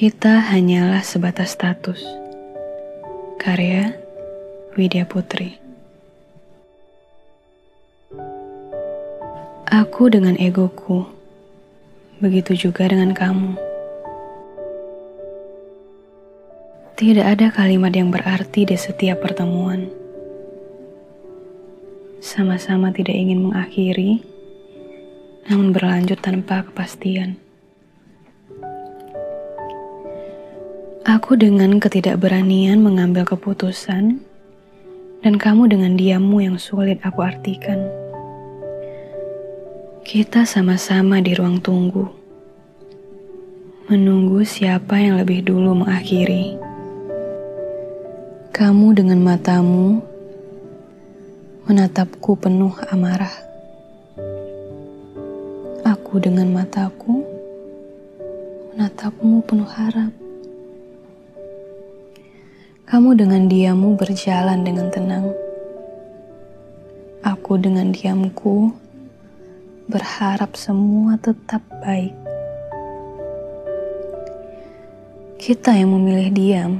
Kita hanyalah sebatas status. Karya Widya Putri. Aku dengan egoku, begitu juga dengan kamu. Tidak ada kalimat yang berarti di setiap pertemuan. Sama-sama tidak ingin mengakhiri, namun berlanjut tanpa kepastian. Aku dengan ketidakberanian mengambil keputusan, dan kamu dengan diammu yang sulit aku artikan. Kita sama-sama di ruang tunggu, menunggu siapa yang lebih dulu mengakhiri. Kamu dengan matamu menatapku penuh amarah. Aku dengan mataku menatapmu penuh harap. Kamu dengan diammu berjalan dengan tenang. Aku dengan diamku berharap semua tetap baik. Kita yang memilih diam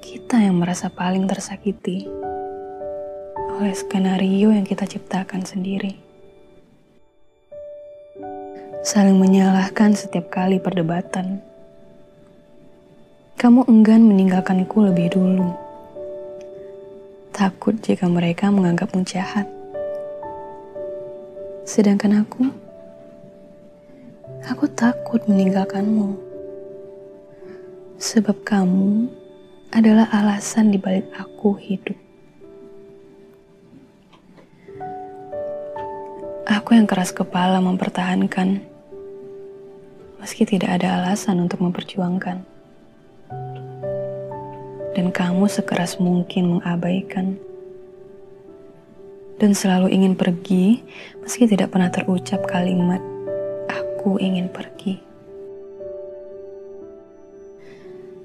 kita yang merasa paling tersakiti oleh skenario yang kita ciptakan sendiri. Saling menyalahkan setiap kali perdebatan. Kamu enggan meninggalkanku lebih dulu. Takut jika mereka menganggapmu jahat. Sedangkan aku, aku takut meninggalkanmu. Sebab kamu adalah alasan dibalik aku hidup. Aku yang keras kepala mempertahankan, meski tidak ada alasan untuk memperjuangkan. Dan kamu sekeras mungkin mengabaikan. Dan selalu ingin pergi, meski tidak pernah terucap kalimat, aku ingin pergi.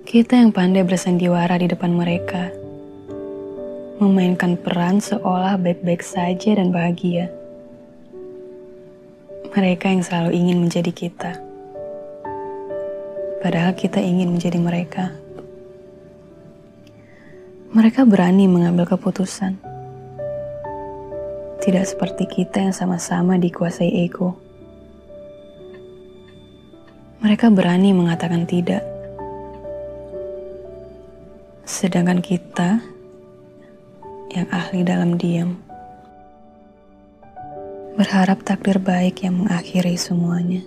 Kita yang pandai bersandiwara di depan mereka, memainkan peran seolah baik-baik saja dan bahagia. Mereka yang selalu ingin menjadi kita, padahal kita ingin menjadi mereka. Mereka berani mengambil keputusan, tidak seperti kita yang sama-sama dikuasai ego. Mereka berani mengatakan tidak Sedangkan kita yang ahli dalam diam berharap takdir baik yang mengakhiri semuanya.